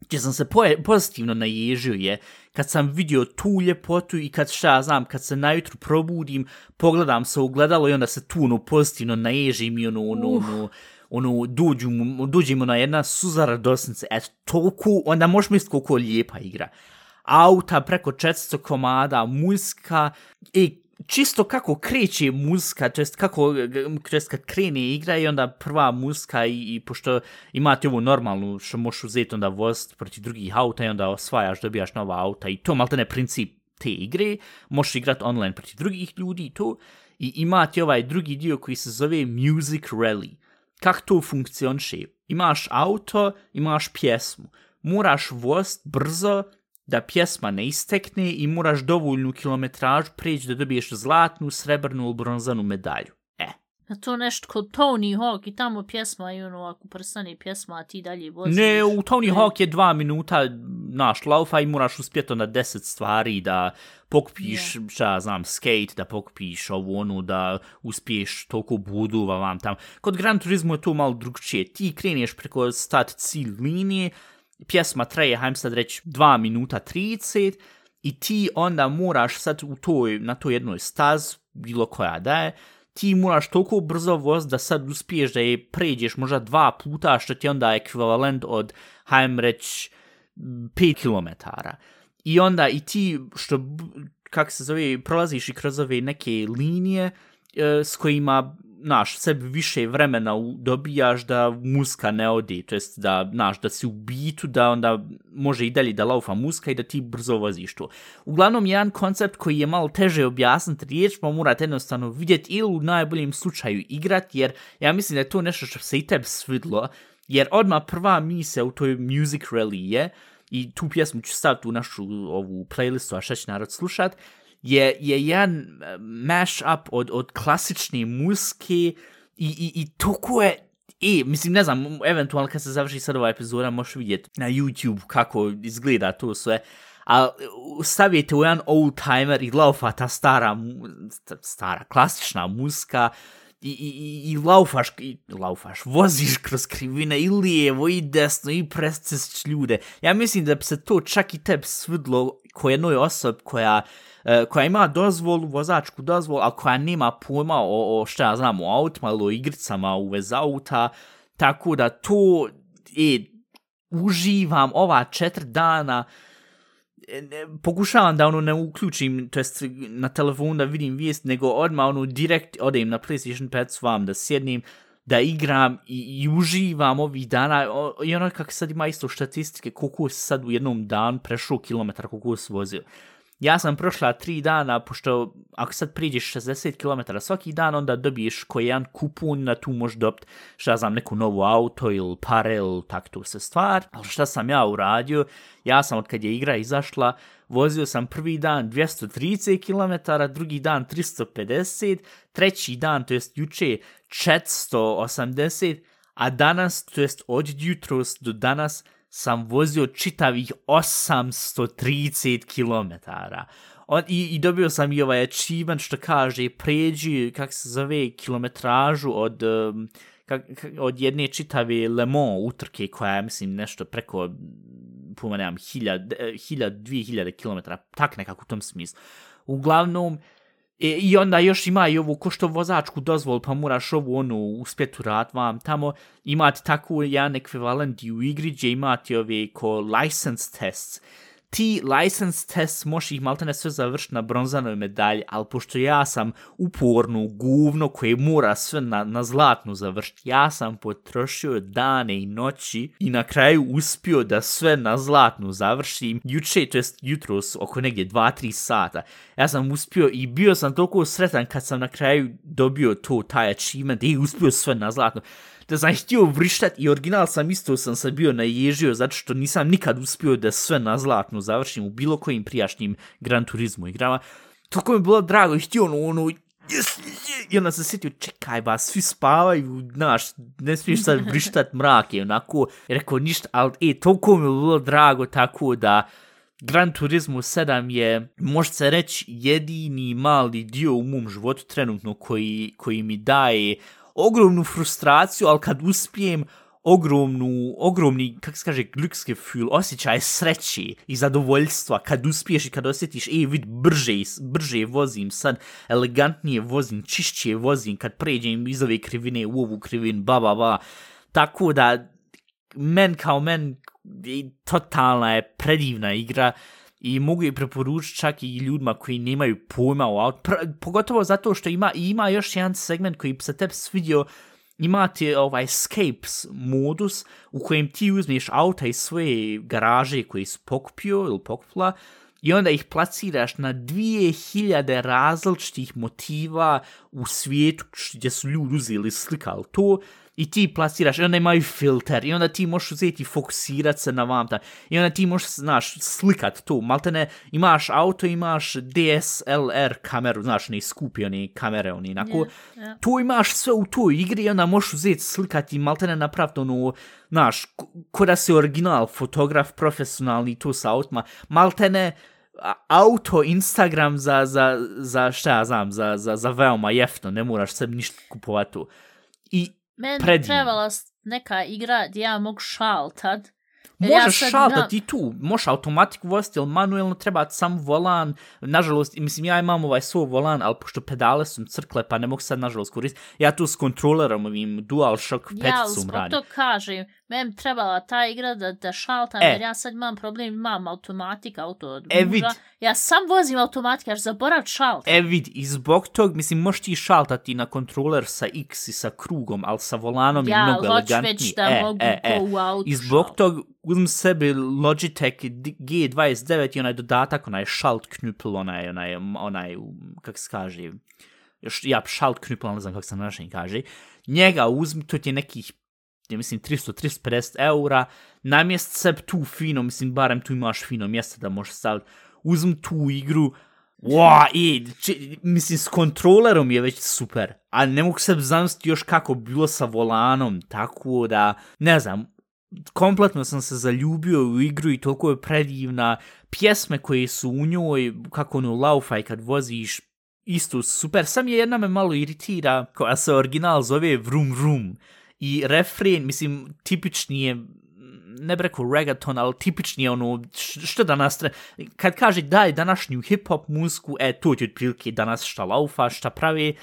gdje sam se poje, pozitivno naježio je kad sam vidio tu ljepotu i kad šta znam, kad se najutru probudim, pogledam se u gledalo i onda se tu ono pozitivno naježim i ono, ono, uh. ono, ono, duđu, duđi na jedna suza radosnice, eto, toliko, onda možeš misliti koliko lijepa igra. Auta preko 400 komada, muzika, i čisto kako kreće muzika, to jest kako, to jest kad krene igra i onda prva muzika i, i pošto imate ovu normalnu što možeš uzeti onda vozt proti drugih auta i onda osvajaš, dobijaš nova auta i to malte ne princip te igre, možeš igrati online proti drugih ljudi i to. I imate ovaj drugi dio koji se zove Music Rally. Kako to funkcioniše? Imaš auto, imaš pjesmu, moraš vozt brzo da pjesma ne istekne i moraš dovoljnu kilometražu preći da dobiješ zlatnu, srebrnu ili bronzanu medalju. A to nešto kod Tony Hawk i tamo pjesma i ono ako prstane pjesma, a ti dalje voziš. Ne, u Tony ne. Hawk je dva minuta naš laufa i moraš uspjeti na deset stvari da pokupiš, yeah. šta znam, skate, da pokupiš ovu onu, da uspiješ toliko buduva vam tam. Kod Gran Turismo je to malo drugčije. Ti kreneš preko stat cilj linije, pjesma traje, hajmo sad reći, 2 minuta 30 i ti onda moraš sad u toj, na toj jednoj staz, bilo koja da je, ti moraš toliko brzo voz da sad uspiješ da je pređeš možda dva puta, što ti onda ekvivalent od, hajdem reći, 5 km. I onda i ti, što, kak se zove, prolaziš i kroz ove neke linije e, s kojima naš sebi više vremena dobijaš da muska ne odi, to jest da, naš, da si u bitu, da onda može i dalje da laufa muska i da ti brzo voziš to. Uglavnom, jedan koncept koji je malo teže objasniti riječ, pa morate jednostavno vidjeti ili u najboljem slučaju igrat, jer ja mislim da je to nešto što se i tebi svidlo, jer odmah prva misija u toj music rally je, i tu pjesmu ću staviti u našu ovu playlistu, a šta će narod slušat, je, je jedan eh, mash-up od, od klasične muske i, i, i toliko je I, mislim, ne znam, eventualno kad se završi sad ova epizoda, možeš vidjeti na YouTube kako izgleda to sve. A stavite u jedan old timer i laufa ta stara, stara, klasična muska i, i, i, i laufaš, i, laufaš, voziš kroz krivine i lijevo i desno i prescesiš ljude. Ja mislim da bi se to čak i tebi svidlo ko jednoj osobi koja e, koja ima dozvolu, vozačku dozvolu, a koja nema pojma o, o šta ja znam, o autima ili o igricama u vez auta, tako da to e, uživam ova četiri dana, e, pokušavam da ono ne uključim, to jest na telefonu da vidim vijest, nego odmah ono direkt odem na PlayStation 5 s vam da sjednim, da igram i, i uživam ovih dana. O, I ono kako sad ima isto statistike, koliko se sad u jednom dan prešao kilometar, koliko se vozio ja sam prošla tri dana, pošto ako sad priđeš 60 km svaki dan, onda dobiješ koji jedan kupun, na tu možeš dobiti, šta znam, neku novu auto ili pare ili tak tu se stvar. Ali šta sam ja uradio? Ja sam od kad je igra izašla, vozio sam prvi dan 230 km, drugi dan 350, treći dan, to jest juče, 480, a danas, to jest od jutros do danas, sam vozio čitavih 830 km. On, i, I dobio sam i ovaj achievement što kaže pređi, kak se zove, kilometražu od, um, kak, od jedne čitave Le Mans utrke koja je, mislim, nešto preko, puma nemam, hiljad, e, hiljad, dvije hiljade kilometara, tak nekako u tom smislu. Uglavnom, E, I onda još ima i ovu ko što vozačku dozvol, pa moraš ovu onu uspjetu rad vam tamo. Imate tako jedan ekvivalent i u igri gdje imate ove ko license tests ti license test možeš ih maltene sve završiti na bronzanoj medalji, ali pošto ja sam uporno guvno koje mora sve na, na zlatnu završiti, ja sam potrošio dane i noći i na kraju uspio da sve na zlatnu završim. Juče, to jest jutros, oko negdje 2-3 sata, ja sam uspio i bio sam toliko sretan kad sam na kraju dobio to, taj achievement i uspio sve na zlatnu da sam htio vrištat i original sam isto sam se bio naježio zato što nisam nikad uspio da sve na zlatnu završim u bilo kojim prijašnjim Gran Turismo igrama. Toliko mi je bilo drago i htio ono, ono, yes, i onda sam sjetio, čekaj ba, svi spavaju, znaš, ne smiješ sad (laughs) vrištat onako, i rekao ništa, ali e, toliko mi je bilo drago tako da Gran Turismo 7 je, može se reći, jedini mali dio u mom životu trenutno koji, koji mi daje ogromnu frustraciju, ali kad uspijem, ogromnu, ogromni, kako se kaže, glücksgefühl, osjećaj sreći i zadovoljstva kad uspiješ i kad osjetiš, e, vid, brže, brže vozim sad, elegantnije vozim, čišće vozim, kad pređem iz ove krivine u ovu krivin, ba, ba, ba. Tako da, men kao men, totalna je predivna igra i mogu je preporučiti čak i ljudima koji nemaju pojma o auto, pogotovo zato što ima, ima još jedan segment koji se tebi svidio, imate ovaj escapes modus u kojem ti uzmeš auta iz svoje garaže koje su pokupio ili pokupila i onda ih placiraš na 2000 različitih motiva u svijetu gdje su ljudi uzeli slikali to i ti plasiraš, i onda imaju filter, i onda ti možeš uzeti i fokusirat se na vam, ta, i onda ti možeš, znaš, slikat to, malte ne, imaš auto, imaš DSLR kameru, znaš, ne skupi oni kamere, oni, inako, yeah, yeah. to imaš sve u toj igri, i onda možeš uzeti slikat i malte ne napraviti ono, znaš, ko da se original fotograf profesionalni to sa autima, malte ne, auto Instagram za, za, za šta ja znam, za, za, za veoma jeftno, ne moraš sebi ništa kupovati I Meni predivno. trebala neka igra gdje ja mogu šaltat. Možeš ja šaltat i tu, možeš automatik voziti, ili manuelno treba sam volan. Nažalost, mislim, ja imam ovaj svoj volan, ali pošto pedale su crkle, pa ne mogu sad, nažalost, koristiti. Ja tu s kontrolerom ovim DualShock 5 ja, su radim. Ja, to kažem, meni trebala ta igra da, da šaltam, e. jer ja sad imam problem, imam automatik, auto od e. Vid. Ja sam vozim automatik, ja zaborav šalt. E vid, i zbog tog, mislim, možeš ti šaltati na kontroler sa X i sa krugom, ali sa volanom ja, je mnogo elegantniji. Ja, već da e, mogu e, e. u auto I zbog šalt. tog, uzmem sebi Logitech G29 i onaj dodatak, onaj šalt knupl, onaj, onaj, onaj, kak se kaže, ja, šalt knupl, ne znam kako se na našem kaže, njega uzmi, to ti je nekih ja mislim 300-350 eura, namjest seb tu fino, mislim barem tu imaš fino mjesto da možeš staviti, uzm tu igru, Wow, i, či, mislim, s kontrolerom je već super, a ne mogu se zamisliti još kako bilo sa volanom, tako da, ne znam, kompletno sam se zaljubio u igru i toliko je predivna, pjesme koje su u njoj, kako ono laufaj kad voziš, isto super, sam je jedna me malo iritira, koja se original zove Vroom Vroom, i refren, mislim, tipični je, ne breko reggaeton, ali tipični je ono, što danas, kad kaže daj današnju hip-hop muziku, e, to ti otprilike danas šta laufa, šta pravi,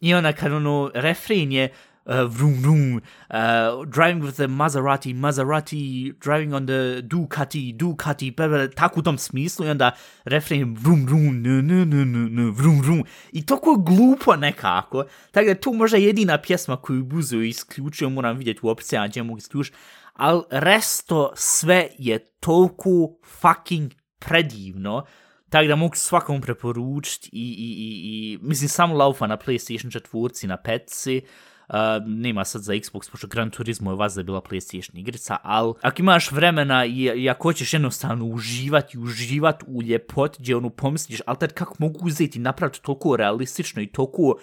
i ona kad ono, refren je, uh, Uh, vroom vroom, uh, driving with the Maserati, Maserati, driving on the Ducati, Ducati, bla, bla, tako u tom smislu i onda refren vroom vroom, ne, ne, ne, ne, ne, vroom vroom. I toko glupo nekako. Tako da to možda jedina pjesma koju buzu isključio, moram vidjeti u opcijama gdje mogu isključiti. Ali resto sve je toliko fucking predivno. Tako da mogu svakom preporučiti i, i, i, i mislim samo laufa na PlayStation 4 na petci. Uh, nema sad za Xbox, pošto Gran Turismo je vazda bila PlayStation igrica, ali ako imaš vremena i, i ako hoćeš jednostavno uživati, uživati u ljepoti, gdje ono pomisliš, ali tad kako mogu uzeti i napraviti toliko realistično i toliko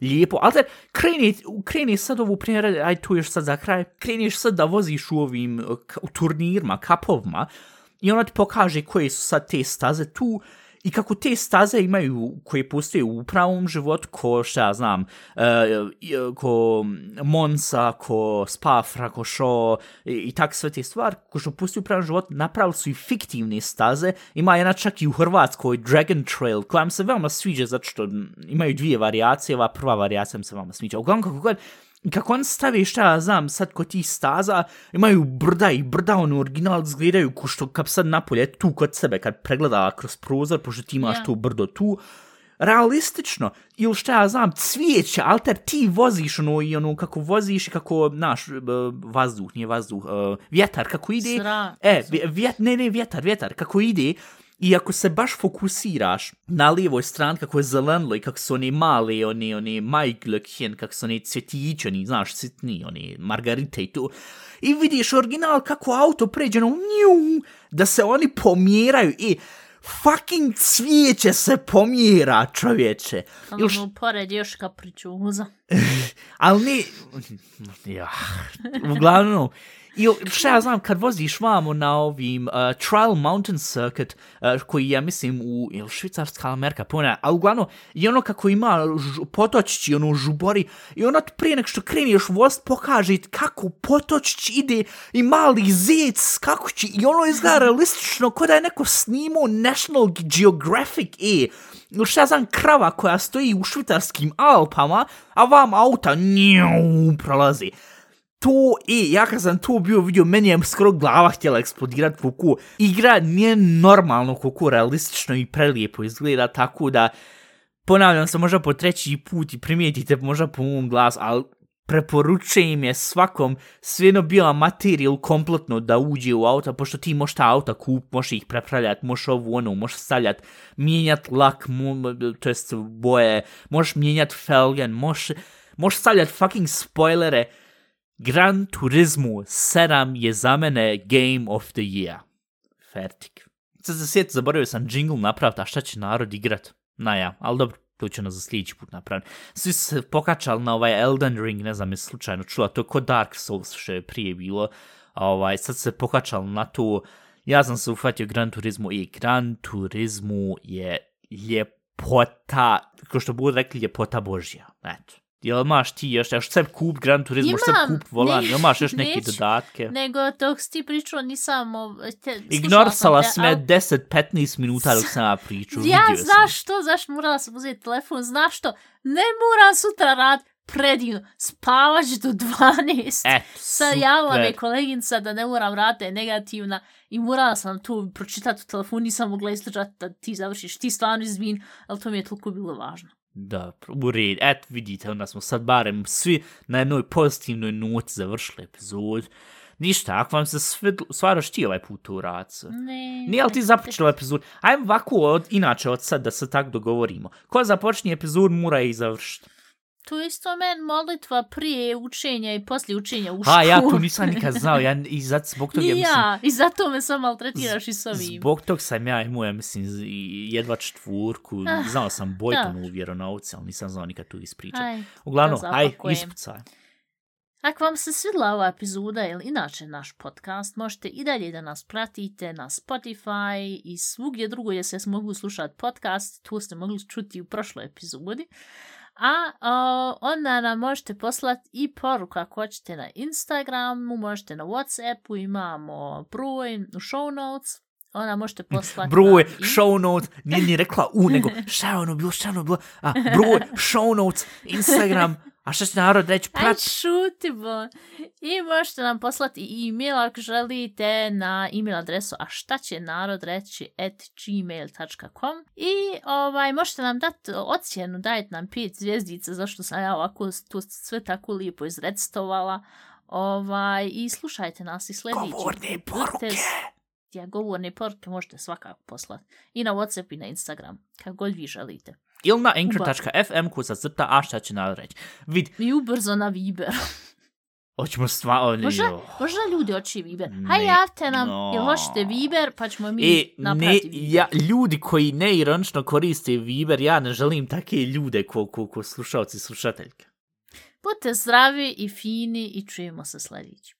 lijepo, ali tad kreni, kreni sad ovu primjer, aj tu još sad za kraj, kreniš sad da voziš u ovim u turnirima, kapovima, i ona ti pokaže koje su sad te staze tu, i kako te staze imaju, koje postoje u pravom životu, ko šta ja znam, uh, ko Monza, ko Spafra, ko Šo i, i tak sve te stvari, ko što postoje u pravom životu, napravili su i fiktivne staze, ima jedna čak i u Hrvatskoj Dragon Trail, koja mi se veoma sviđa, zato što imaju dvije variacije, ova prva variacija mi se veoma sviđa. Uglavnom, kako god, kako on stavi šta ja znam, sad kod tih staza, imaju brda i brda, ono original izgledaju ko što kad sad napolje tu kod sebe, kad pregleda kroz prozor, pošto ti imaš yeah. to brdo tu, realistično, ili šta ja znam, cvijeće, alter, ti voziš ono i ono kako voziš i kako, naš, vazduh, nije vazduh, uh, vjetar, kako ide, Sra. e, vjet, ne, ne, vjetar, vjetar, kako ide, I ako se baš fokusiraš na lijevoj strani kako je zelenilo i kako su oni mali, oni, oni majglökjen, kako su oni cvjetići, oni, znaš, sitni, oni margarite i tu. I vidiš original kako auto pređe na nju, da se oni pomjeraju i fucking cvijeće se pomjera, čovječe. Ali mu pored još kapričuza. (laughs) Ali ne... Ja, uglavnom, I šta ja znam, kad voziš vamo na ovim uh, Trial Mountain Circuit, uh, koji ja mislim u, ili švicarska Amerika, pona, a uglavnom, i ono kako ima potočići, ono žubori, i ono prije nek što kreniješ voz pokaže kako potočić ide i mali zec, kako će, i ono izgleda realistično, kod da je neko snimao National Geographic, e, ili šta znam, krava koja stoji u švicarskim Alpama, a vam auta njau prolazi to, i ja kad sam to bio vidio, meni je skoro glava htjela eksplodirat kuku. Igra nije normalno kuku, realistično i prelijepo izgleda, tako da ponavljam se možda po treći put i primijetite možda po mom glas, ali preporučujem je svakom svijeno bila materijal kompletno da uđe u auta, pošto ti možeš ta auta kup, možeš ih prepravljati, možeš ovu ono, možeš stavljati, mijenjati lak, mo, to jest boje, možeš mijenjati felgen, možeš, možeš stavljati fucking spoilere, Gran Turismo 7 je za mene Game of the Year. Fertik. Sad za sjeti, zaboravio sam jingle napraviti, a šta će narod igrat? Na ja, ali dobro, to će nas za sljedeći put napraviti. Svi se pokačali na ovaj Elden Ring, ne znam, je slučajno čula, to je kod Dark Souls što je prije bilo. A ovaj, sad se pokačali na to, ja sam se ufatio Gran Turismo i Gran Turismo je ljepota, kao što budu rekli, ljepota Božja. Eto. Jel imaš ti još, još sebi kup Gran Turismo, još sebi kup volan, jel imaš još neke dodatke? Nego dok si ti pričao nisam... Te, Ignorisala si me 10-15 minuta dok sam ja (laughs) pričao, Ja znaš što, zašto morala sam uzeti telefon, znaš što, ne moram sutra rad, predivno, spavać do 12. E, Sad javila me koleginca da ne moram raditi, je negativna i morala sam tu pročitati u telefon, nisam mogla izdržati da ti završiš, ti stvarno izvin, ali to mi je toliko bilo važno. Da, u red. Eto, vidite, onda smo sad barem svi na jednoj pozitivnoj noti završili epizod. Ništa, ako vam se stvarno šti ovaj put u racu. Ne. Nije li ti započela epizod? Ajmo ovako, od, inače, od sad da se tako dogovorimo. Ko započne epizod, mora i završiti. To je isto men molitva prije učenja i poslije učenja u školu. A, ja to nisam nikad znao, ja, i zato zbog toga, ja, mislim... Ja, i zato me sam maltretiraš i s ovim. Zbog tog sam ja imao, ja mislim, jedva četvorku, ah, znao sam Bojtonu u vjeronauci, ali nisam znao nikad tu ispričati. Aj, Uglavnom, aj, ispucaj. Ako vam se svidla ova epizoda ili inače naš podcast, možete i dalje da nas pratite na Spotify i svugdje drugo gdje se mogu slušati podcast, tu ste mogli čuti u prošloj epizodi. A o, onda nam možete poslati i poruku ako hoćete na Instagramu, možete na Whatsappu, imamo broj u show notes. Ona možete poslati... Broj, i... show notes, nije ni rekla u, nego (laughs) šta je ono bilo, šta je ono bilo, a, broj, show notes, Instagram, A šta će narod reći? Prat... Aj, šuti, bo. I možete nam poslati e-mail ako želite na e-mail adresu a šta će narod reći at gmail.com i ovaj, možete nam dati ocjenu, dajte nam pet zvijezdice zašto sam ja ovako to sve tako lijepo izredstovala. Ovaj, I slušajte nas i sljedeći. Govorne poruke! Ja, govorne poruke možete svakako poslati. I na Whatsapp i na Instagram, kako god vi želite. Ili na anchor.fm kusa crta, a šta će narod reći. Vid. I ubrzo na Viber. Hoćemo stvarno... Možda, možda ljudi oči Viber. Haj, javte nam, no. ili hoćete Viber, pa ćemo mi e, napraviti ne, ja, Ljudi koji neironično koriste Viber, ja ne želim take ljude ko, ko, ko slušalci i slušateljke. Budite zdravi i fini i čujemo se sljedeći.